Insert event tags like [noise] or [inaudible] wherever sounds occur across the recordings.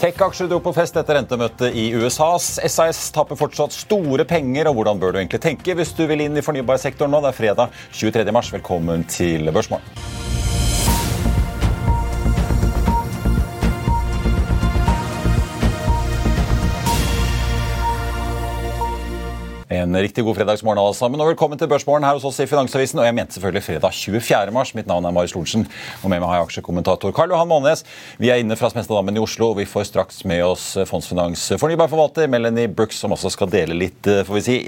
Tech-aksjer dro på fest etter rentemøtet i USA. SAS taper fortsatt store penger, og hvordan bør du egentlig tenke hvis du vil inn i fornybarsektoren nå? Det er fredag 23. mars. Velkommen til Børsmorgen. En riktig god fredagsmorgen alle sammen, og velkommen til Børsmorgen her hos oss i Finansavisen. Og jeg mente selvfølgelig fredag 24. mars. Mitt navn er Marius Lorentzen, og med meg har jeg aksjekommentator Karl Johan Månes. Vi er inne fra Smestadammen i Oslo, og vi får straks med oss Fondsfinans fornybarforvalter Melanie Brooks, som også skal dele litt får vi si,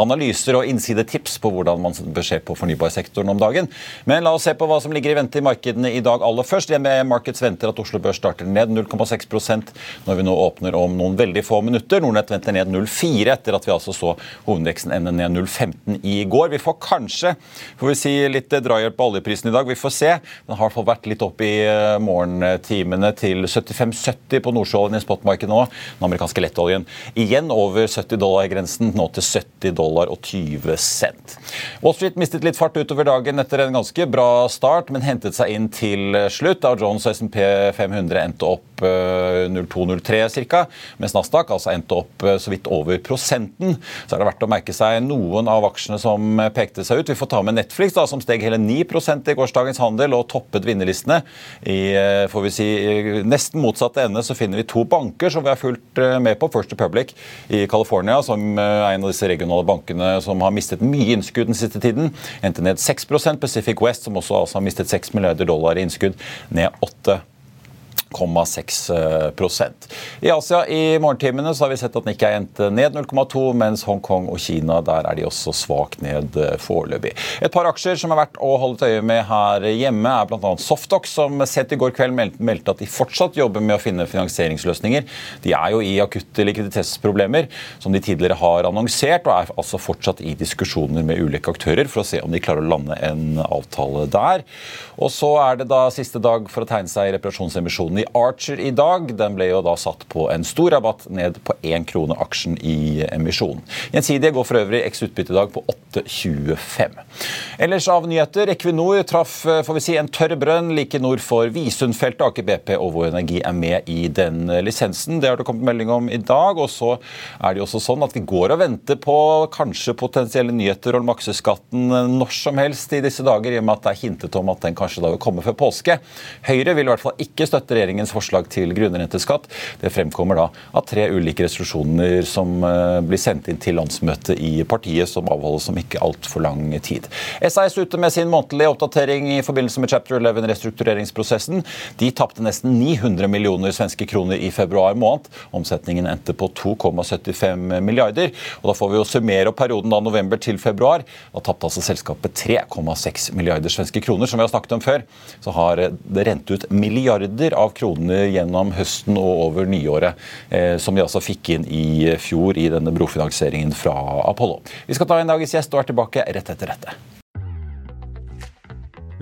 analyser og innsidetips på hvordan man bør se på fornybarsektoren om dagen. Men la oss se på hva som ligger i vente i markedene i dag aller først. DNB Markets venter at Oslo Børs starter ned 0,6% når vi nå åpner om noen veldig få minutter. Nordnett venter ned 0,4 etter at vi altså så Hovedveksten ender ned 0,15 i går. Vi får kanskje får vi si, litt drahjelp på oljeprisen i dag. Vi får se. Den har vært litt opp i eh, morgentimene til 75,70 på nordsjøoljen i spotmarkedet nå. Den amerikanske lettoljen igjen over 70 dollar-grensen, nå til 70 dollar og 20 cent. Wall Street mistet litt fart utover dagen etter en ganske bra start, men hentet seg inn til slutt. Da Jones SMP 500 endte opp 0203 ca., mens Nasdaq altså endte opp eh, så vidt over prosenten. Så er det verdt å merke seg noen av aksjene som pekte seg ut. Vi får ta med Netflix, da, som steg hele 9% i gårsdagens handel og toppet vinnerlistene. I eh, får vi si, nesten motsatte ende så finner vi to banker som vi har fulgt eh, med på. First Republic i California, som er en av disse regionale bankene som har mistet mye innskudd den siste tiden. Endte ned 6% Pacific West, som også altså har mistet 6 milliarder dollar i innskudd, ned 8 0,6 I Asia i morgentimene så har vi sett at Nikkei endte ned 0,2, mens Hongkong og Kina der er de også svakt ned eh, foreløpig. Et par aksjer som er verdt å holde et øye med her hjemme, er bl.a. Softox, som sett i går kveld meldte at de fortsatt jobber med å finne finansieringsløsninger. De er jo i akutte likviditetsproblemer, som de tidligere har annonsert, og er altså fortsatt i diskusjoner med ulike aktører for å se om de klarer å lande en avtale der. Og så er det da siste dag for å tegne seg i reparasjonsemisjonen i Archer i dag. Den ble jo da satt på en stor rabatt ned på 1 krone aksjen i emisjonen. Gjensidige går for øvrig eks utbytte i dag på 8,25. Ellers av nyheter. Equinor traff får vi si, en tørr brønn like nord for Visundfeltet. Aker BP og Vår Energi er med i den lisensen. Det har det kommet melding om i dag. Og så er det jo også sånn at vi går og venter på kanskje potensielle nyheter om makseskatten når som helst i disse dager, i og med at det er hintet om at den kanskje da vil komme før påske. Høyre vil i hvert fall ikke støtte regjeringens forslag til grunnrenteskatt. Det fremkommer da av tre ulike resolusjoner som eh, blir sendt inn til landsmøtet i partiet, som avholdes om ikke altfor lang tid. SAS ute med sin månedlige oppdatering i forbindelse med Chapter 11-restruktureringsprosessen. De tapte nesten 900 millioner svenske kroner i februar måned. Omsetningen endte på 2,75 milliarder. og Da får vi jo summere opp perioden da november til februar. Da tapte altså selskapet 3,6 milliarder svenske kroner. Som vi har snakket om før, så har det rent ut milliarder av kroner gjennom høsten og over nyåret, eh, som de altså fikk inn i fjor i denne brofinansieringen fra Apollo. Vi skal ta en dagens gjest og er tilbake rett etter dette.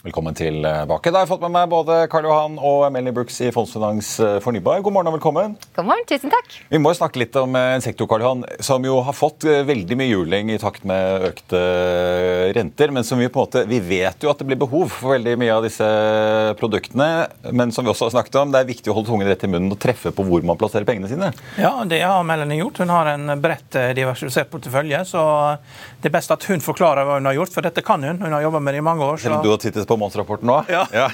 Velkommen tilbake. Da har jeg fått med meg både Karl Johan og Melanie Brooks i Fondsfinans eh, Fornybar. God morgen og velkommen. God morgen, tusen takk. Vi må jo snakke litt om eh, en sektor Karl Johan, som jo har fått eh, veldig mye juling i takt med økte renter, men som vi på en måte, vi vet jo at det blir behov for veldig mye av disse produktene. Men som vi også har snakket om, det er viktig å holde tungen rett i munnen og treffe på hvor man plasserer pengene sine. Ja, det har Melanie gjort. Hun har en bredt diversifisert portefølje, så det er best at hun forklarer hva hun har gjort, for dette kan hun. Hun har jobba med det i mange år. Så... Du har tittet på månedsrapporten nå? Ja. ja.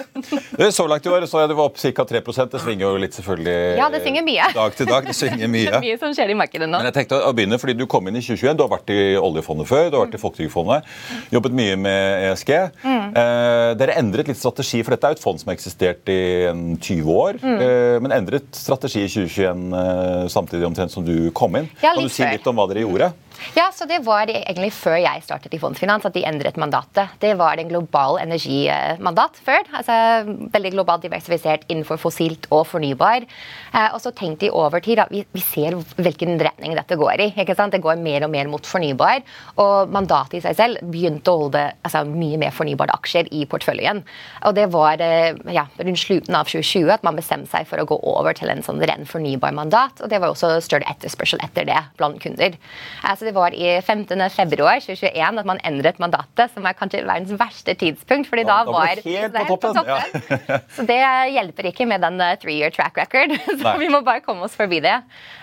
Så langt i år så jeg det var opp ca. 3% Det svinger jo litt selvfølgelig ja, det svinger mye. dag til dag. Det svinger mye. [laughs] det er mye som skjer i markedet nå. Men jeg tenkte å begynne, fordi Du kom inn i 2021. Du har vært i oljefondet før, du har vært i Folketrygdfondet. Jobbet mye med ESG. Mm. Eh, dere endret litt strategi, for dette er jo et fond som har eksistert i 20 år. Mm. Eh, men endret strategi i 2021 eh, samtidig omtrent som du kom inn. Ja, kan du si litt om hva dere gjorde? Ja, så Det var egentlig før jeg startet i Fondsfinans at de endret mandatet. Det var en global energimandat før. altså Veldig globalt diversifisert innenfor fossilt og fornybar. Eh, og så tenkte de over tid at vi, ser hvilken retning dette går i. ikke sant? Det går mer og mer mot fornybar. Og mandatet i seg selv begynte å holde altså, mye mer fornybare aksjer i porteføljen. Og det var eh, ja, rundt slutten av 2020 at man bestemte seg for å gå over til en sånn ren fornybar mandat. Og det var også større etterspørsel etter det blant kunder. Så det var i 15. februar 2021 at man endret mandatet, som er kanskje verdens verste tidspunkt. fordi da, da var helt på toppen. På toppen. Ja. [laughs] så det hjelper ikke med den eh, three year track record. [laughs] så Nei. vi må bare komme oss forbi det.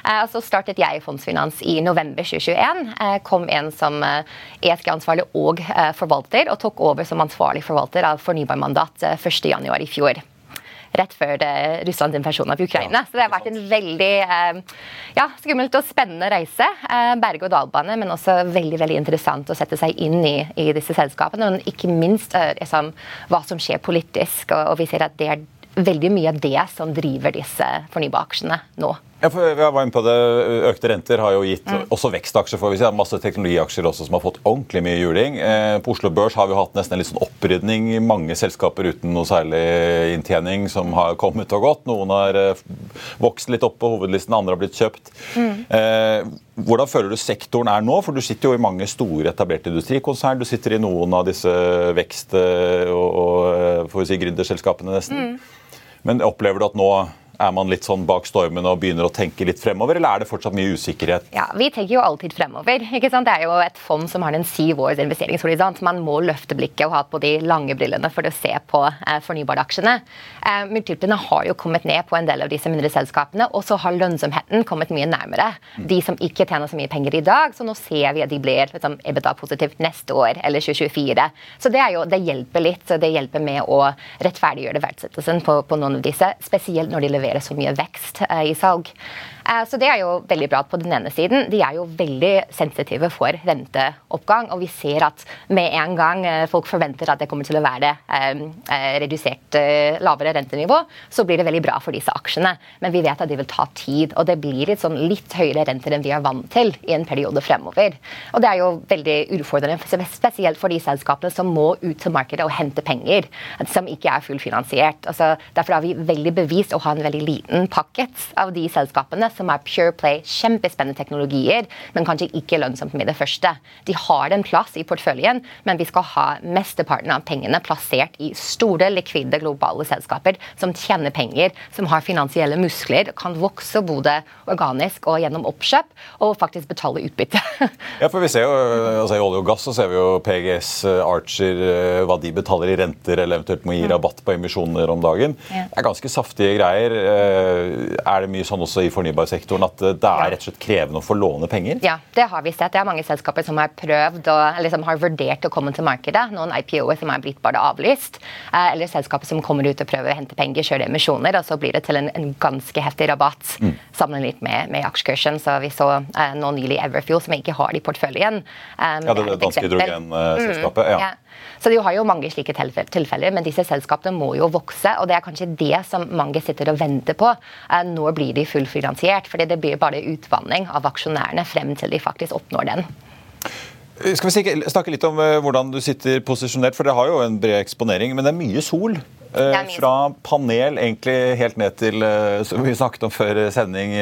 Og så startet jeg i Fondsfinans i november 2021. Uh, kom en som ESG-ansvarlig og forvalter, og tok over som ansvarlig forvalter av fornybarmandat 1.1 i fjor rett før det, Russlands invasjon av Ukraina. Ja, så det har vært en veldig eh, ja, skummelt og spennende reise. Eh, Berg-og-dal-bane, men også veldig veldig interessant å sette seg inn i, i disse selskapene. Og ikke minst liksom, hva som skjer politisk. Og, og vi ser at det er veldig mye av det som driver disse fornybaraksjene nå. Ja, for jeg var inne på det. Økte renter har jo gitt mm. også vekstaksjer. får vi si, Masse teknologiaksjer også som har fått ordentlig mye juling. Eh, på Oslo Børs har vi hatt nesten en litt sånn opprydning. Mange selskaper uten noe særlig inntjening som har kommet og gått. Noen har eh, vokst litt opp på hovedlisten, andre har blitt kjøpt. Mm. Eh, hvordan føler du sektoren er nå? For Du sitter jo i mange store etablerte industrikonsern. Du sitter i noen av disse vekst- og, og eh, får vi si, gründerselskapene nesten. Mm. Men opplever du at nå er man litt sånn bak stormen og begynner å tenke litt fremover, eller er det fortsatt mye usikkerhet? Ja, Vi tenker jo alltid fremover. ikke sant? Det er jo et fond som har en syv års investeringshorisont. Man må løfte blikket og ha på de lange brillene for å se på eh, fornybaraksjene. Eh, multiplene har jo kommet ned på en del av disse mindre selskapene, og så har lønnsomheten kommet mye nærmere. Mm. De som ikke tjener så mye penger i dag, så nå ser vi at de blir liksom, EBITDA-positivt neste år eller 2024. Så det, er jo, det hjelper litt. så Det hjelper med å rettferdiggjøre verdsettelsen på, på noen av disse, spesielt når de leverer generere så mye vekst eh, i salg. Eh, så det er jo veldig bra på den ene siden. De er jo veldig sensitive for renteoppgang. Og vi ser at med en gang eh, folk forventer at det kommer til å være redusert lavere rentenivå, så blir det veldig bra for disse aksjene. Men vi vet at de vil ta tid. Og det blir litt, sånn litt høyere renter enn vi er vant til i en periode fremover. Og det er jo veldig utfordrende, spesielt for de selskapene som må ut til markedet og hente penger, som ikke er fullfinansiert. Altså, derfor har vi veldig bevist å ha en veldig liten pakket av de selskapene som er pure play, kjempespennende teknologier, men kanskje ikke lønnsomt med det første. De har en plass i porteføljen, men vi skal ha mesteparten av pengene plassert i store, likvide globale selskaper som tjener penger, som har finansielle muskler, kan vokse både organisk og gjennom oppkjøp, og faktisk betale utbytte. [laughs] ja, for vi ser jo, altså I olje og gass så ser vi jo PGS, Archer, eh, hva de betaler i renter, eller eventuelt må gi rabatt på emisjoner om dagen. Det er ganske saftige greier. Eh, er det mye sånn også i fornybarsektoren at det er rett og slett krevende å få låne penger? Ja, det har vi sett. Det er mange selskaper som har prøvd og, eller som har vurdert å komme til markedet. Noen IPO-er som er blitt bare avlyst. Eh, eller selskaper som kommer ut og prøver å hente penger, kjøre emisjoner, og så blir det til en, en ganske heftig rabatt mm. sammenlignet med, med aksjekursen. Så vi så uh, nå nylig Everfuel, som ikke har det i porteføljen. Um, ja, det, det danske hydrogenselskapet. Mm, ja. ja. Så de har jo mange slike tilfeller, men disse selskapene må jo vokse. Og det er kanskje det som mange sitter og venter på. Eh, når blir de fullfinansiert? Fordi det blir bare utvanning av aksjonærene frem til de faktisk oppnår den. Skal vi snakke litt om eh, hvordan du sitter posisjonert, for det har jo en bred eksponering, men det er mye sol. Eh, fra panel egentlig helt ned til som vi snakket om før sending,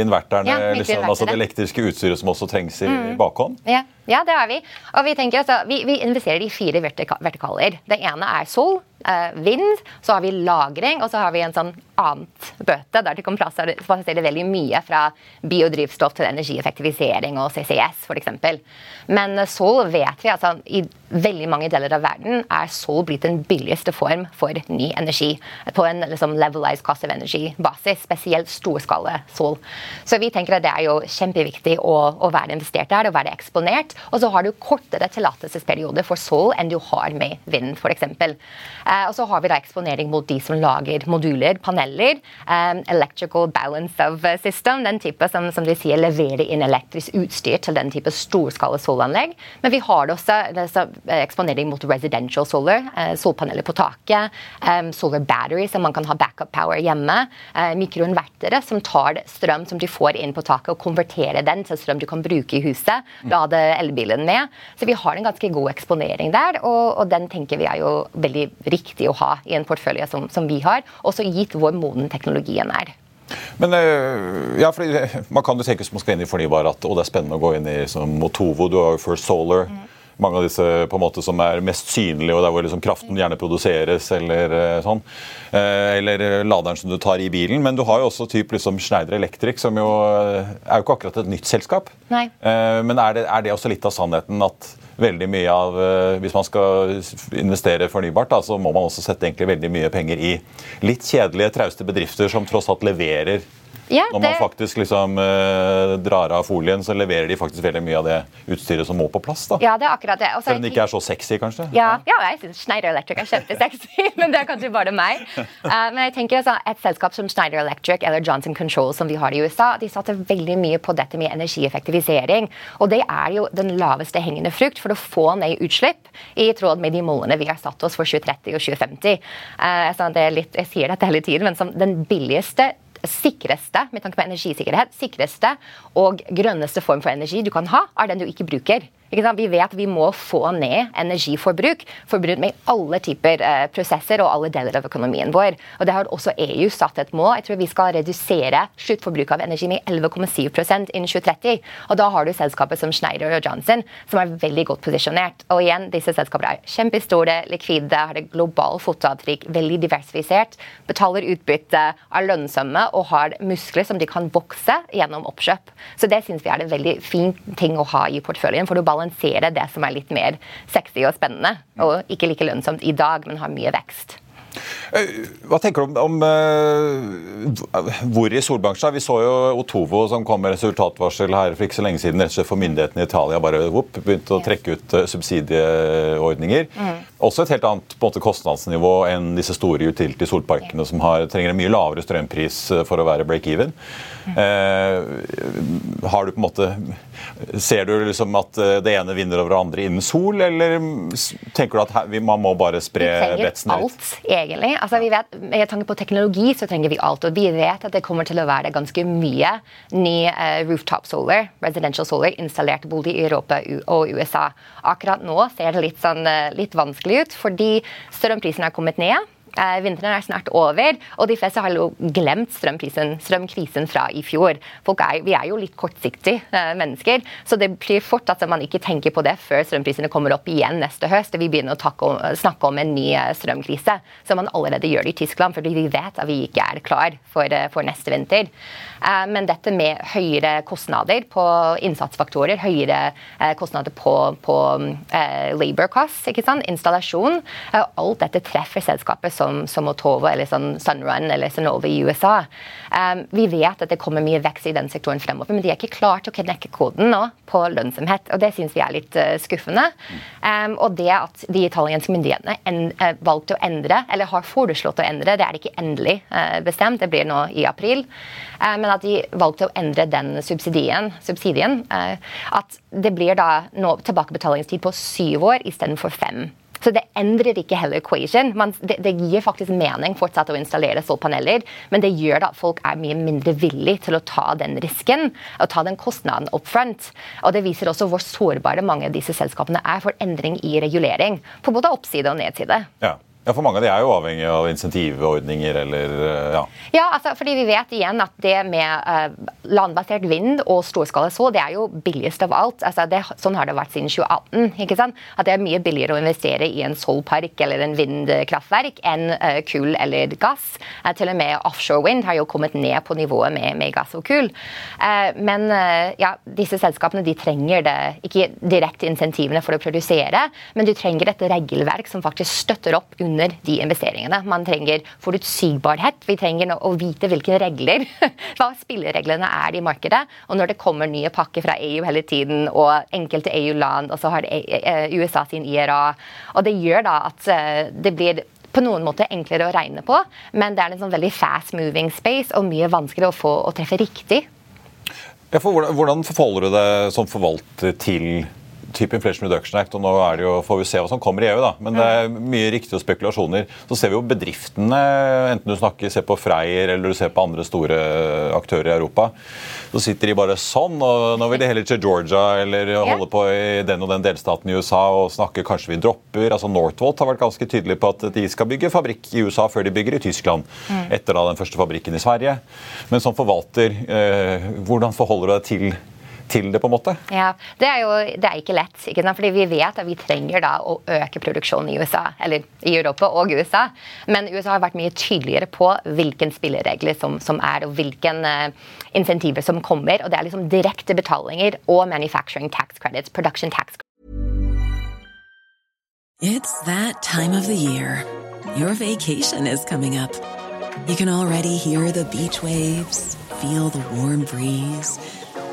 inverterne. Ja, liksom, altså det elektriske utstyret som også trengs i mm. bakhånd. Ja. Ja, det er vi. Og vi, tenker, altså, vi, vi investerer i fire vertika vertikaler. Det ene er sol, eh, vind, så har vi lagring, og så har vi en sånn annet bøte der du kan plassere veldig mye fra biodrivstoff til energieffektivisering og CCS f.eks. Men eh, sol vet vi altså i veldig mange deler av verden er sol blitt den billigste form for ny energi. På en liksom, levelized cost of energy-basis, spesielt storskala sol. Så vi tenker at det er jo kjempeviktig å, å være investert der og være eksponert. Og så har du kortere tillatelsesperiode for sol enn du har med vind, f.eks. Eh, og så har vi da eksponering mot de som lager moduler, paneler. Um, electrical balance of system, den type som, som de sier leverer inn elektrisk utstyr til den type storskala solanlegg. Men vi har også Eh, eksponering mot residential solar, eh, solpaneler på taket, eh, solar battery, som man kan ha backup power hjemme, mikroinvertere som tar strøm som du får inn på taket, og konverterer den til strøm du kan bruke i huset. Lade elbilen med. Så vi har en ganske god eksponering der, og, og den tenker vi er jo veldig riktig å ha i en portfølje som, som vi har, også gitt hvor moden teknologien er. Men ja, fordi Man kan jo tenke hvis man skal inn i fornybar at det er spennende å gå inn i som Motovo. Du har jo First Solar. Mm mange av disse på en måte som er mest synlige, og der hvor liksom kraften gjerne produseres, eller eh, sånn. Eh, eller laderen som du tar i bilen. Men du har jo også typ liksom Schneider Electric, som jo eh, er jo ikke akkurat et nytt selskap. Nei. Men er det, er det også litt av sannheten at veldig mye av Hvis man skal investere fornybart, da, så må man også sette egentlig veldig mye penger i litt kjedelige, trauste bedrifter som tross alt leverer ja, Når man faktisk liksom, eh, drar av folien, så leverer de faktisk veldig mye av det utstyret som må på plass. da. Ja, det er akkurat det. Selv om det ikke er så sexy, kanskje? Ja, ja jeg syns Schneider Electric er kjempesexy, [laughs] men det er kanskje bare meg. Uh, [laughs] men jeg tenker altså, Et selskap som Schneider Electric eller Johnson Control som vi har i USA, de satte veldig mye på dette med energieffektivisering. Og det er jo den laveste hengende frukt for å få ned utslipp i tråd med de målene vi har satt oss for 2030 og 2050. Uh, altså, litt, jeg sier dette hele tiden, men som den billigste sikreste med tanke på energisikkerhet, sikreste og grønneste form for energi du kan ha, er den du ikke bruker. Vi vet vi må få ned energiforbruk forbruk med alle typer eh, prosesser og alle deler av økonomien vår. Og Det har også EU satt et mål. Jeg tror vi skal redusere sluttforbruket av energi med 11,7% innen 2030. Og Da har du selskapet som Schneider og Johnson, som er veldig godt posisjonert. Og igjen, disse selskapene er kjempestore, likvide, har et globalt fotavtrykk, veldig diversifisert, betaler utbytte, er lønnsomme og har muskler som de kan vokse gjennom oppkjøp. Så det syns vi er en veldig fin ting å ha i portføljen. for du balansere det som er litt mer sexy og spennende, og ikke like lønnsomt i dag, men har mye vekst. Eh, hva tenker du om, om uh, hvor i solbransjen? Vi så jo Otovo som kom med resultatvarsel her for ikke så lenge siden. For myndighetene i Italia bare whoop, begynte å trekke ut uh, subsidieordninger. Mm. Også et helt annet måte, kostnadsnivå enn disse store utility-solparkene som har, trenger en mye lavere strømpris for å være break-even. Uh, har du på en måte Ser du liksom at eh, det ene vinner over det andre innen sol, eller tenker du at her, man må bare spre vetsen ut? Alt, egentlig. Altså, vi vet, med tanke på teknologi så trenger vi alt. Og vi vet at det kommer til å være ganske mye ny uh, rooftop solar, residential solar, installert bolig i Europa og USA. Akkurat nå ser det litt, sånn, litt vanskelig ut, fordi strømprisen har kommet ned. Eh, vinteren er snart over, og de fleste har jo glemt strømkrisen fra i fjor. Er, vi er jo litt kortsiktige eh, mennesker, så det blir fort at man ikke tenker på det før strømprisene kommer opp igjen neste høst vi begynner å om, snakke om en ny eh, strømkrise, som man allerede gjør det i Tyskland, fordi vi vet at vi ikke er klar for, for neste vinter. Men dette med høyere kostnader på innsatsfaktorer, høyere kostnader på, på labor costs, installasjon, alt dette treffer selskapet så som, som eller sånn Sunrun eller Sonova i USA. Um, vi vet at det kommer mye vekst i den sektoren fremover, men de er ikke klare til å knekke koden nå på lønnsomhet. og Det syns vi er litt uh, skuffende. Um, og det at de italienske myndighetene en, uh, valgte å endre, eller har foreslått å endre, det er ikke endelig uh, bestemt, det blir nå i april, men at de valgte å endre den subsidien, subsidien at det blir da nå tilbakebetalingstid på syv år istedenfor fem. Så det endrer ikke heller equation. Man, det, det, gir faktisk mening fortsatt å installere solpaneler, men det gjør at folk er mye mindre villig til å ta den risken og ta den kostnaden up front. Og det viser også hvor sårbare mange av disse selskapene er for endring i regulering. På både oppside og nedside. Ja. Ja, For mange av de er jo avhengig av insentivordninger eller eh, ja. Ja, altså, fordi vi vet igjen at det med uh, landbasert vind og storskala sol, det er jo billigst av alt. Altså, det, sånn har det vært siden 2018. ikke sant? At det er mye billigere å investere i en solpark eller en vindkraftverk enn uh, kull eller gass. Til og med offshore wind har jo kommet ned på nivået med, med gass og kull. men ja, disse selskapene de trenger det, ikke direkte insentivene for å produsere, men de trenger et regelverk som faktisk støtter opp under under de investeringene. Man trenger forutsigbarhet. Vi trenger å vite hvilke regler, [laughs] hva spillereglene er i markedet. Og når det kommer nye pakker fra EU hele tiden, og enkelte EU-land, og så har det e, e, USA sin IRA, og det gjør da at eh, det blir på noen måte enklere å regne på, men det er en sånn veldig fast moving space og mye vanskeligere å få å treffe riktig. Ja, hvordan forholder du deg som forvalter til type Inflation Reduction Act, og nå er det jo, får vi se hva som kommer i EU. da, Men det er mye riktige spekulasjoner. Så ser vi jo bedriftene, enten du snakker, ser på Freyr eller du ser på andre store aktører i Europa, så sitter de bare sånn. og Nå vil de heller til Georgia eller holde på i den og den delstaten i USA og snakke kanskje vi dropper. altså Northvolt har vært ganske tydelig på at de skal bygge fabrikk i USA før de bygger i Tyskland. Mm. Etter da den første fabrikken i Sverige. Men som forvalter, eh, hvordan forholder du deg til til det, på en måte? Ja, Det er jo det er ikke lett. Ikke sant? Fordi Vi vet at vi trenger da å øke produksjonen i USA, eller i Europa og USA. Men USA har vært mye tydeligere på hvilke spilleregler som, som er, og hvilke uh, insentiver som kommer. og Det er liksom direkte betalinger og manufacturing tax credits, production tax It's that time of the year. Your vacation is coming up. You can already hear the beach waves, feel the warm breeze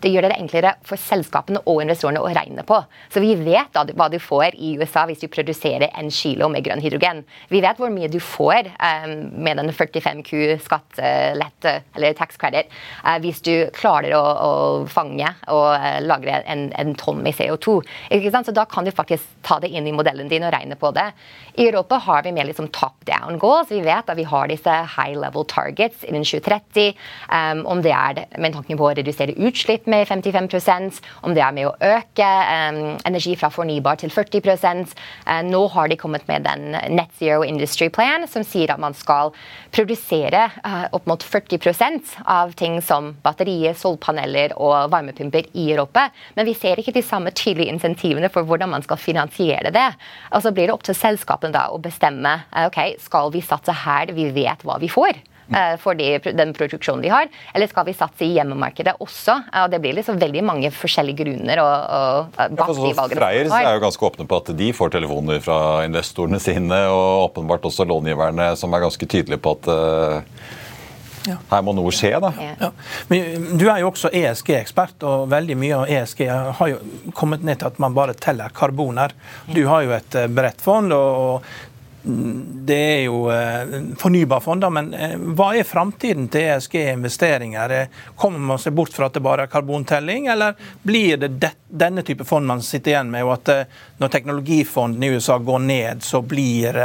Det gjør det enklere for selskapene og investorene å regne på. Så vi vet da hva du får i USA hvis du produserer en kilo med grønn hydrogen. Vi vet hvor mye du får um, med den 45Q skattelette, eller tax credit, uh, hvis du klarer å, å fange og uh, lagre en, en, tonn med CO2. Så da kan du faktisk ta det inn i modellen din og regne på det. I Europa har vi mer liksom top down goals. Vi vet at vi har disse high level targets innen 2030. Um, om det er med tanke på å redusere utslipp med 55% om det er med å øke energi fra fornybar til 40 uh, Nå har de kommet med den Net Zero Industry Plan, som sier at man skal produsere uh, opp mot 40% av ting som batterier, solpaneler og varmepumper i Europa. Men vi ser ikke de samme tydelige insentivene for hvordan man skal finansiere det. Og så blir det opp til selskapene da å bestemme uh, ok, skal vi satse her vi vet hva vi får. Eh, for de, den produksjonen de har? Eller skal vi satse i hjemmemarkedet også? Og Det blir liksom veldig mange forskjellige grunner. Og, og bak ja, de valgene Freyr er jo ganske åpne på at de får telefoner fra investorene sine, og åpenbart også långiverne, som er ganske tydelige på at uh, ja. Her må noe skje, da. Ja. Men du er jo også ESG-ekspert, og veldig mye av ESG har jo kommet ned til at man bare teller karboner. Du har jo et bredt fond, og det er jo eh, fornybarfond, men eh, hva er framtiden til ESG-investeringer? Kommer man seg bort fra at det bare er karbontelling, eller blir det denne type fond man sitter igjen med, og at eh, når teknologifondene i USA går ned, så blir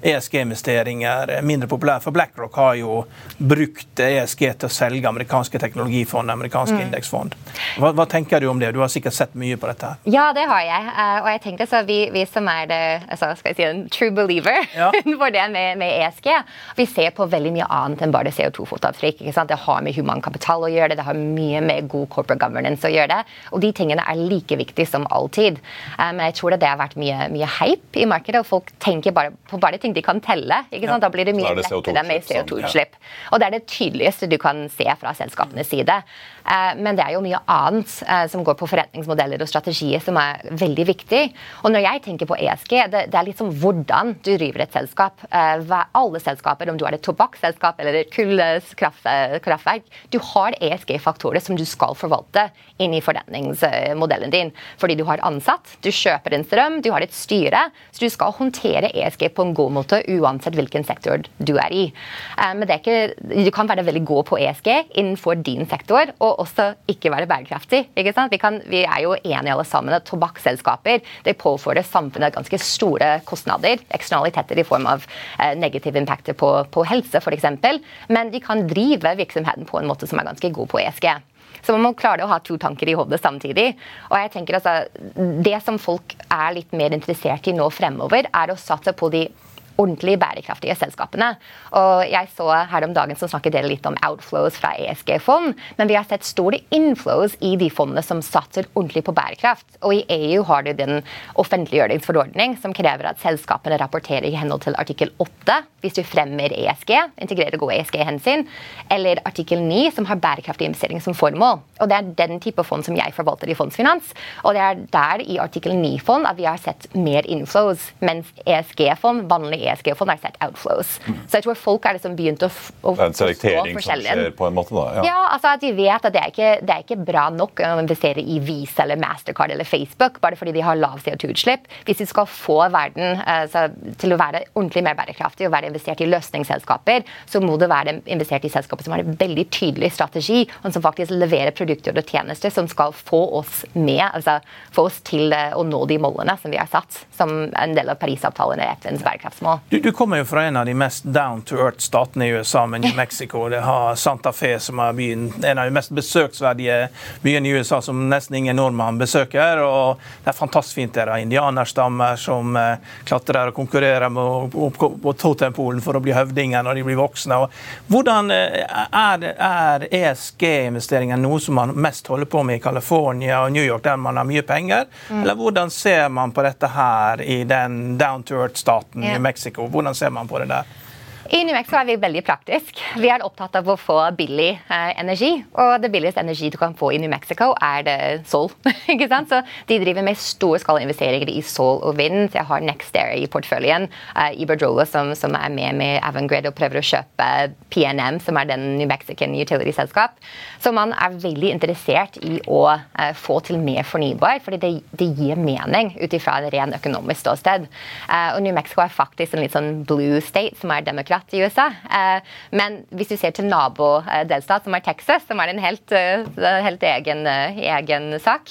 ESG-investeringer mindre populære? For BlackRock har jo brukt ESG til å selge amerikanske teknologifond, amerikanske mm. indeksfond. Hva, hva, tenker du om det? Du har sikkert sett mye på dette? her. Ja, det har jeg. Og jeg tenker så vi, vi som er det, altså, skal jeg si, en true believer believer ja. [laughs] for det med, med, ESG. Vi ser på veldig mye annet enn bare CO2-fotavtrykk. Det har med human kapital å gjøre det, det har mye med god corporate governance å gjøre det. Og de tingene er like viktige som alltid. Eh, men jeg tror det har vært mye, mye hype i markedet, og folk tenker bare på bare ting de kan telle. Ja. Da blir det mye det lettere med CO2-utslipp. Ja. Og det er det tydeligste du kan se fra selskapenes side. Eh, men det er jo mye annet eh, som går på forretningsmodeller og strategier som er veldig viktig. Og når jeg tenker på ESG, det, er som hvordan du driver et selskap. Eh, alle selskaper, om du er et tobakksselskap eller et kullkraftverk, du har ESG-faktorer som du skal forvalte inn i forretningsmodellen din. Fordi du har ansatt, du kjøper en strøm, du har et styre. Så du skal håndtere ESG på en god måte uansett hvilken sektor du er i. Men ikke, du kan være veldig god på ESG innenfor din sektor. og også ikke være bærekraftig. ikke sant? Vi, kan, vi er jo enige alle sammen at tobakksselskaper påfører samfunnet ganske store kostnader. Eksternaliteter i form av eh, negative impacter på, på helse f.eks. Men de kan drive virksomheten på en måte som er ganske god på ESG. Så man må klare å ha to tanker i hodet samtidig. Og jeg tenker altså, Det som folk er litt mer interessert i nå fremover, er å satse på de ordentlig bærekraftige selskapene. Og jeg så her om dagen som snakket dere litt om outflows fra ESG-fond, men vi har sett store inflows i de fondene som satser ordentlig på bærekraft. Og i EU har du den offentliggjøringsforordning som krever at selskapene rapporterer i henhold til artikkel 8 hvis du fremmer ESG, integrerer gode ESG-hensyn, eller artikkel 9 som har bærekraftig investering som formål. Og det er den type fond som jeg forvalter i Fondsfinans. Og det er der i artikkel 9-fond at vi har sett mer inflows, mens ESG-fond, vanlig ESG-fond, det sett outflows. Mm. Så jeg tror folk har liksom begynt å, å Det er en selektering som skjer på en måte, da? Ja, ja altså at de vet at det er, ikke, det er ikke bra nok å investere i Visa eller Mastercard eller Facebook bare fordi de har lav CO2-utslipp. Hvis vi skal få verden altså, til å være ordentlig mer bærekraftig og være investert i løsningsselskaper, så må det være investert i selskaper som har en veldig tydelig strategi, og som faktisk leverer produkter og tjenester som skal få oss med, altså få oss til eh, å nå de målene som vi har satt som en del av Parisavtalen eller FNs bærekraftsmål. Du, du, kommer jo fra en av de mest down to earth-statene i USA, med New Mexico. Det har Santa Fe, som er byen, en av de mest besøksverdige byene i USA, som nesten ingen nordmann besøker. og Det er fantastisk fint. Det er indianerstammer som eh, klatrer og konkurrerer med, på, på, på Polen for å bli høvdinger når de blir voksne. hvordan eh, Er, er ESG-investeringer noe som man mest holder på med i California og New York, der man har mye penger? Mm. Eller hvordan ser man på dette her i den down to earth-staten yeah. i Mexico? Hvordan ser man på det der? I New Mexico er vi veldig praktisk. Vi er opptatt av å få billig eh, energi. Og det billigste energi du kan få i New Mexico, er det sol. [laughs] ikke sant? Så De driver med store skala investeringer i sol og vind. Jeg har Nextair i porteføljen. Uh, Iberdrola som, som, er med med Avangrid og prøver å kjøpe PNM, som er den New Mexican utility-selskap. Så man er veldig interessert i å uh, få til mer fornybar, fordi det, det gir mening ut ifra en ren økonomisk ståsted. Uh, og New Mexico er faktisk en litt sånn blue state, som er demokrat delstat i USA. Eh, men hvis du ser til nabodelstat, som er Texas, som er en helt, eh, helt egen, eh, egen, sak,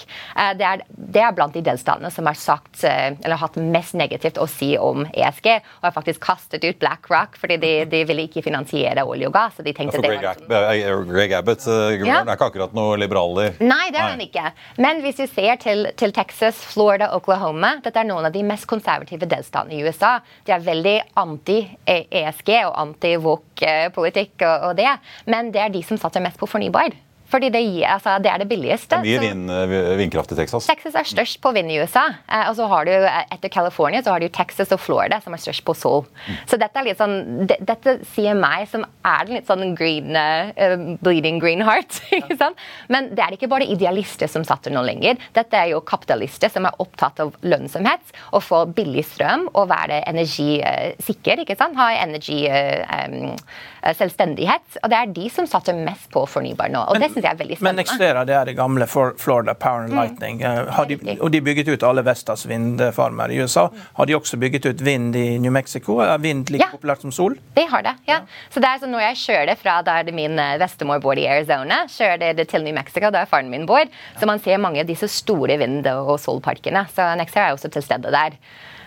det er, det er, blant de delstatene som har sagt, eller hatt mest negativt å si om ESG, og har faktisk kastet ut BlackRock fordi de, de ville ikke finansiere olje og gass. de tenkte det var Greg Abbott ja. er ikke akkurat noe liberaler. Nei, det er han ikke. Men hvis du ser til, til Texas, Florida, Oklahoma, dette er noen av de mest konservative delstatene i USA. De er veldig anti-ESG og anti-woke-politikk og, og det, men det er de som satser mest på fornybar. Fordi det, altså, det, er det billigste. Det er mye vind, eh, vindkraft i Texas. Texas er størst på vind i USA. Eh, og så har du eh, Etter California så har du Texas og Florida som er størst på sol. Mm. Så dette er litt sånn, det, dette sier meg, som er den litt sånn green, uh, bleeding green heart. [laughs] ikke sant? Men det er ikke bare idealister som satter nå lenger. Dette er jo kapitalister som er opptatt av lønnsomhet, å få billig strøm og være energisikker. ikke sant? Ha energi... Uh, um, selvstendighet. Og det er de som satser mest på fornybar nå. og det syns jeg er veldig spennende. Men. Nextera det er det gamle Florida Power and Lightning. Mm. Har de, og de bygget ut alle Vestas vindfarmer i USA. Har de også bygget ut vind i New Mexico? Er vind like Ja. populært som sol? De har det, ja. Så det er sånn når jeg kjører fra der det min eh, bestemor bor i Arizona, kjører det til New Mexico, der faren min bor, så man ser mange av disse store vind- og solparkene. Så Nextera er også til stede der.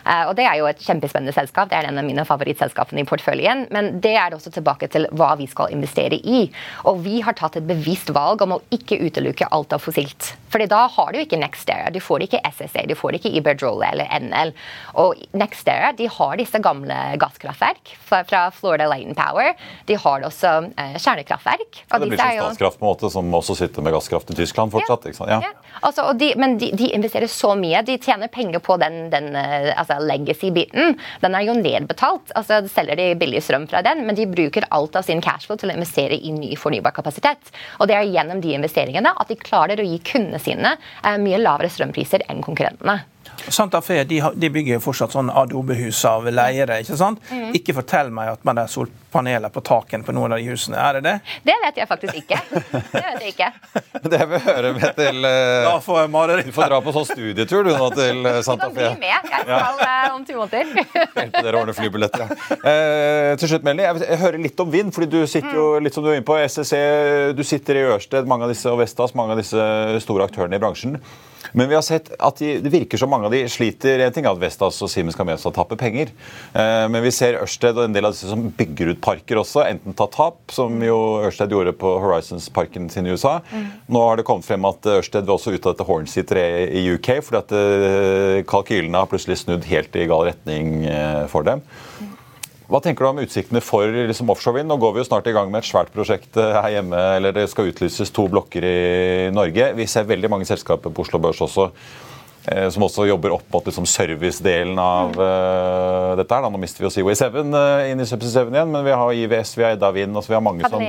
Eh, og Det er jo et kjempespennende selskap. Det er en av mine favorittselskapene i porteføljen. Men det er også tilbake til hva vi skal investere i. Og vi har tatt et bevisst valg om å ikke utelukke alt av fossilt. Fordi da har du ikke Nextera, du får ikke SSA, du får ikke Iberdrola eller NL. Og Nextera de har disse gamle gasskraftverk fra Florida Light Power. De har også eh, kjernekraftverk. Ja, Og det blir som Statskraft, på en måte, som også sitter med gasskraft i Tyskland fortsatt. ikke sant? Ja. ja. Altså, de, men de, de investerer så mye. De tjener penger på den, den eh, altså legacy-biten. Den er jo nedbetalt. altså Selger de billig strøm fra den, men de bruker alt av sin cashflow til å investere i ny fornybar kapasitet. Og det er gjennom de investeringene at de klarer å gi kundene sine mye lavere strømpriser enn konkurrentene. Santa Fe de, de bygger jo fortsatt sånn adobehus av leire. ikke sant? Mhm. Ikke fortell meg at man har solpaneler på taken på noen av de husene. Er det det? Det vet jeg faktisk ikke. Det vet jeg ikke. [laughs] Det vil høre med til uh, [laughs] Da får. Du får dra på sånn studietur du nå til eh, Du kan bli med. Jeg skal ja. om to måneder. [laughs] Hjelpe dere å ordne flybilletter. Ja. Uh, til slutt, Melanie, jeg, jeg hører litt om vind. fordi Du sitter jo litt som du er inne på, SSC, du sitter i Ørsted, mange av disse, og Vestas, mange av disse store aktørene i bransjen. Men vi har sett at de, det virker som mange av de sliter. En ting er at Vestas og Siemens Gamesa taper penger. Eh, men vi ser Ørsted og en del av disse som bygger ut parker også, enten ta tap, som jo Ørsted gjorde på Horizons-parken sin i USA. Nå har det kommet frem at Ørsted vil også ut av dette Hornsea-treet i UK, fordi at eh, kalkylene har plutselig snudd helt i gal retning eh, for dem. Hva tenker du om utsiktene for liksom, offshorevind? Nå går vi jo snart i gang med et svært prosjekt eh, her hjemme. eller Det skal utlyses to blokker i Norge. Vi ser veldig mange selskaper på Oslo Børs også eh, som også jobber opp mot liksom, servicedelen av uh, dette. her. Da. Nå mister vi jo Seaway 7 uh, inn i Subsea 7 igjen, men vi har IVS, vi har Edda Vind altså, vi har mange som,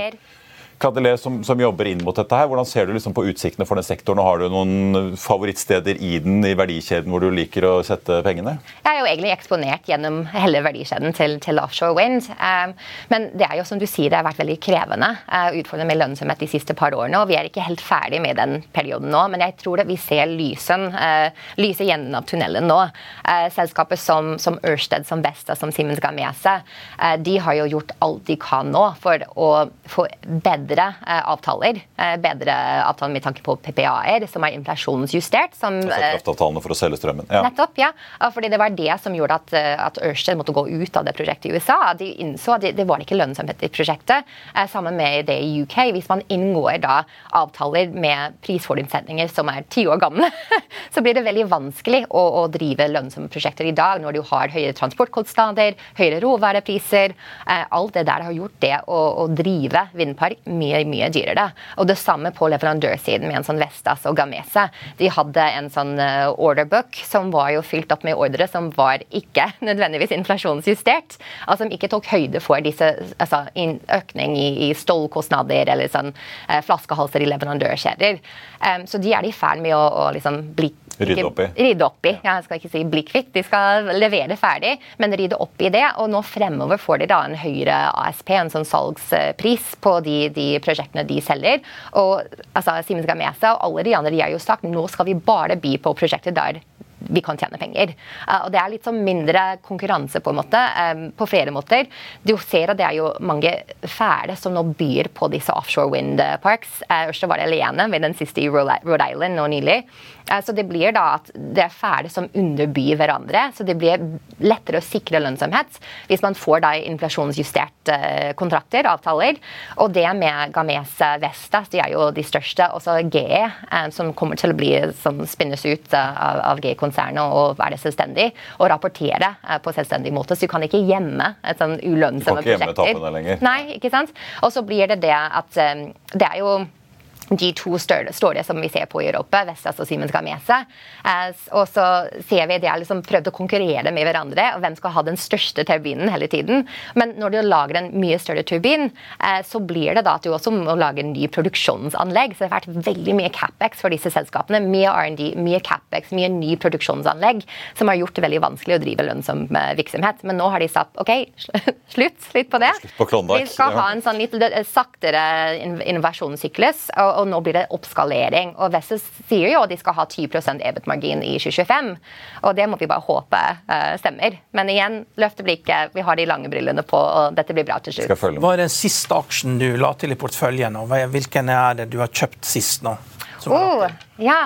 Kadeler. Som, som jobber inn mot dette. her. Hvordan ser du liksom, på utsiktene for den sektoren? og Har du noen favorittsteder i den i verdikjeden hvor du liker å sette pengene? Jeg er jo egentlig eksponert gjennom hele verdikjeden til, til offshore wind. Um, men det er jo som du sier, det har vært veldig krevende. Uh, utfordrende med lønnsomhet de siste par årene. og Vi er ikke helt ferdig med den perioden nå, men jeg tror at vi ser lysen, uh, lyset gjennom av tunnelen nå. Uh, selskaper som, som Ørsted, som Vesta, som Siemens med uh, de har jo gjort alt de kan nå for å få bedre uh, avtaler. Uh, bedre avtaler med tanke på PPA-er, som er inflasjonsjustert. som... Altså uh, kraftavtalene for å selge strømmen. Ja. Nettopp, ja. Fordi det var det som gjorde at, eh, at Ørsted måtte gå ut av det prosjektet i USA. De innså at det, det var ikke lønnsomhet i prosjektet. Eh, sammen med det i UK. Hvis man inngår da avtaler med prisforutsetninger som er ti år gamle, [laughs] så blir det veldig vanskelig å, å drive lønnsomme prosjekter i dag når du har høyere transportkostnader, høyere råvarepriser. Eh, alt det der har gjort det å, å drive vindpark mye, mye mye dyrere. Og det samme på leverandørsiden med en sånn Vestas og Gamesa. De hadde en sånn eh, orderbook som var jo fylt opp med ordre som var ikke [laughs] nødvendigvis inflasjonsjustert, Altså som ikke tok høyde for disse altså, økning i, i stålkostnader eller sånn eh, flaskehalser i leverandørkjeder. Um, så de er i ferd med å, å liksom bli Rydde opp i. Rydde opp i. Ja, jeg skal ikke si bli kvitt, de skal levere ferdig, men rydde opp i det. Og nå fremover får de da en høyere ASP, en sånn salgspris, på de, de prosjektene de selger. Og altså, Siemens Gamesa og alle de andre de har jo sagt nå skal vi bare by på prosjekter der vi kan tjene penger. Uh, og Det er litt sånn mindre konkurranse på en måte, um, på flere måter. Du ser at det er jo mange fæle som nå byr på disse offshore wind parks. Uh, Ørsted var alene med den siste i Rhode Rhode Island nå nylig. Uh, så det blir da at det er fæle som underbyr hverandre. Så det blir lettere å sikre lønnsomhet hvis man får da inflasjonsjusterte kontrakter, avtaler. Og det med Gamesa Vestas, de er jo de største. Også GE, eh, som kommer til å bli som spinnes ut eh, av, av GE-konsernet og være selvstendig. Og rapportere eh, på selvstendig måte. Så du kan ikke gjemme et sånn ulønnsomme Du kan ikke gjemme tapene lenger. Nei, ikke sant? Og så blir det det at eh, det er jo de to større, store som vi ser på i Europa, Vestas og Siemens Gamese. Eh, og så ser vi de har liksom prøvd å konkurrere med hverandre, og hvem skal ha den største turbinen hele tiden. Men når du lager en mye større turbin, eh, så blir det da at du også må lage en ny produksjonsanlegg. Så det har vært veldig mye capex for disse selskapene. Mye R&D, mye capex, mye ny produksjonsanlegg, som har gjort det veldig vanskelig å drive lønnsom eh, virksomhet. Men nå har de sagt OK, [laughs] slutt, litt på det. Slutt på Klondyke, Vi skal ha en sånn litt saktere in- innovasjonssyklus. Og, og, nå blir det oppskalering. Og Vessus sier jo at de skal ha 10 EBIT-margin i 2025, og det må vi bare håpe uh, stemmer. Men igjen, løfte blikket, vi har de lange brillene på, og dette blir bra til slutt. Hva er den siste aksjen du la til i porteføljen? og Hvilken er det du har kjøpt sist nå? Oh, ja.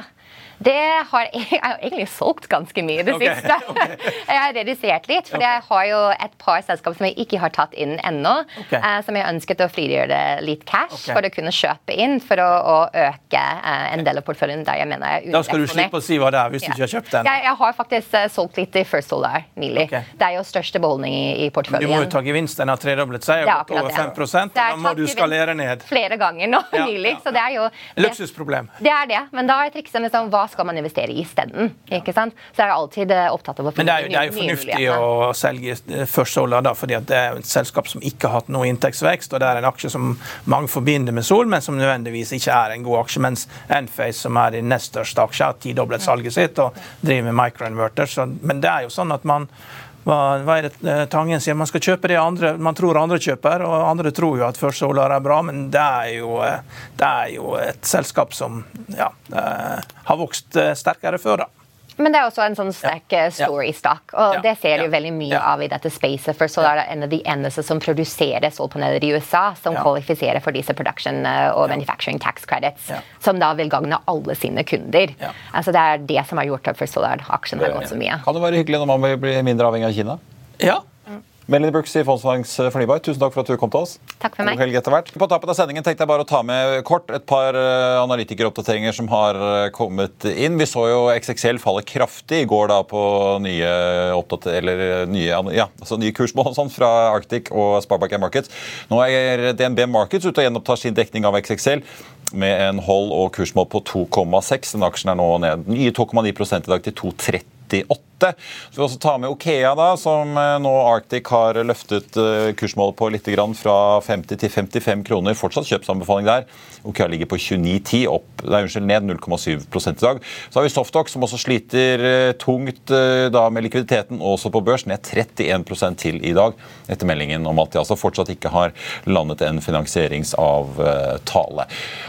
Det har [laughs] jeg, har egentlig solgt ganske mye i det okay, [laughs] siste. Okay. Jeg har redusert litt, for jeg har jo et par selskap som jeg ikke har tatt inn ennå. Okay. Uh, som jeg ønsket å frigjøre litt cash for å kunne kjøpe inn for å, å øke uh, en del av porteføljen der jeg mener jeg er Da skal du slippe å si hva det er hvis ja. du ikke har kjøpt den. Jeg, jeg har faktisk uh, solgt litt i First Solar nylig. Det er jo største beholdning i, i porteføljen. Du må jo ta gevinst. Den har tredoblet seg, gått over 5% Da må du skalere ned. Flere ganger nå ja, nylig. Ja. Så det er jo Luksusproblem. Det er det. Men da har jeg trikset med sånn, hva skal man investere i isteden? Ja. Så jeg er alltid eh, opptatt av å finne nye muligheter. Men det er jo, det er jo fornuftig å selge eh, First Solar, da, fordi det er et selskap som ikke har hatt noe inntektsvekst, og det er en aksje som mange forbinder med Sol, men som nødvendigvis ikke er en god aksje. Mens Enface, som er den nest største aksjen, har tidoblet salget sitt og driver med microinverters. Men det er jo sånn at man hva, hva, er det eh, Tangen sier? Man skal kjøpe det andre, man tror andre kjøper, og andre tror jo at First Solar er bra, men det er jo, eh, det er jo et selskap som ja, eh, har vokst sterkere før. da. Men det er også en sånn sterk ja. story-stock, og ja. det ser du veldig mye av i dette spacet. For så er det en av de eneste som produserer solpaneler i USA, som kvalifiserer for disse production og manufacturing tax credits, som da vil gagne alle sine kunder. Altså Det er det som har gjort at First Solar-aksjen har gått så mye. Kan det være hyggelig når man blir mindre avhengig av Kina? Ja, Melanie Brooks i Fondsfinans Fornybar, tusen takk for at du kom til oss. Takk for meg. God helg etter hvert. På tappet av sendingen tenkte jeg bare å ta med kort et par eh, analytikeroppdateringer som har eh, kommet inn. Vi så jo XXL falle kraftig i går da på nye, eller nye, ja, altså nye kursmål sånn fra Arctic og Sparbank Markets. Nå er DNB Markets ute og gjenopptar sin dekning av XXL med en hold- og kursmål på 2,6. Den aksjen er nå ned nye 2,9 i dag til 2,30. 98. Så vi også ta med Okea, da, som eh, nå Arctic har løftet eh, kursmålet på litt fra 50 til 55 kroner. Fortsatt kjøpsanbefaling der. Okea ligger på 29,10, opp, nei, unnskyld, ned 0,7 i dag. Så har vi Softox, som også sliter eh, tungt da med likviditeten, også på børs, ned 31 til i dag, etter meldingen om at de altså fortsatt ikke har landet en finansieringsavtale.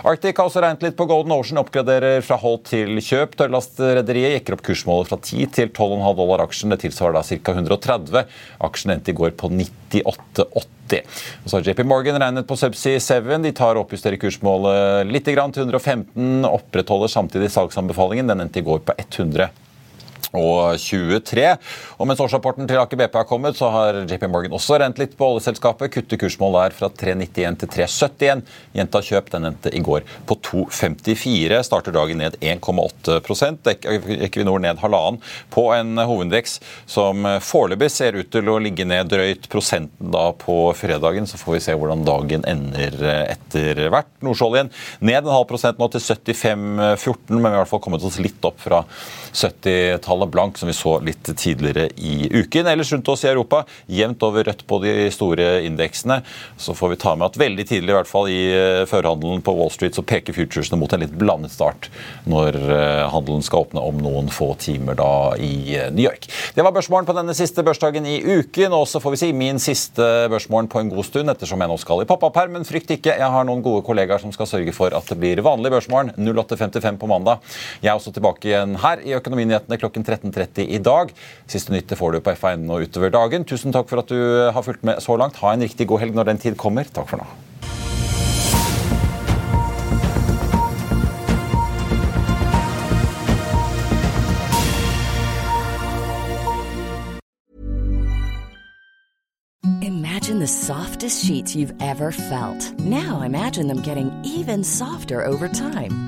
Arctic har også regnet litt på Golden Ocean, oppgraderer fra hold til kjøp. Tørrlastrederiet jekker opp kursmålet fra 10 til 12,5 dollar aksjen. Det tilsvarer da ca. 130. Aksjen endte i går på 98,80. Og så har JP Morgan regnet på Subsea 7. De tar oppjusterer kursmålet litt til 115. Opprettholder samtidig salgsanbefalingen. Den endte i går på 100 og 23. Og mens årsrapporten til Aker BP har kommet, så har JP Morgan også rent litt på oljeselskapet. Kutter kursmål der fra 391 til 371. Gjenta kjøp den endte i går på 254. Starter dagen ned 1,8% Equinor ned halvannen på en hovedindeks som foreløpig ser ut til å ligge ned drøyt prosenten da på fredagen. Så får vi se hvordan dagen ender etter hvert. Nordsjøoljen ned en halv prosent nå til 75,14, men vi har i hvert fall kommet oss litt opp fra 70-tallet tallet blank, som vi så litt tidligere i uken. Ellers rundt oss i Europa jevnt over rødt på de store indeksene. Så får vi ta med at veldig tidlig, i hvert fall i eh, førhandelen på Wall Street, så peker futuresene mot en litt blandet start når eh, handelen skal åpne om noen få timer da i eh, New York. Det var børsmålen på denne siste børsdagen i uken, og så får vi si min siste børsmålen på en god stund, ettersom jeg nå skal i pappaperm. Men frykt ikke, jeg har noen gode kollegaer som skal sørge for at det blir vanlig børsmålen 08.55 på mandag. Jeg er også tilbake igjen her i Økonominyhetene klokken 13.30 i dag. Siste nytt får du på F1 og utover dagen. Tusen takk for at du har fulgt med så langt. Ha en riktig god helg når den tid kommer. Takk for nå. Imagine the softest sheets you've ever felt. Now imagine them getting even softer over time.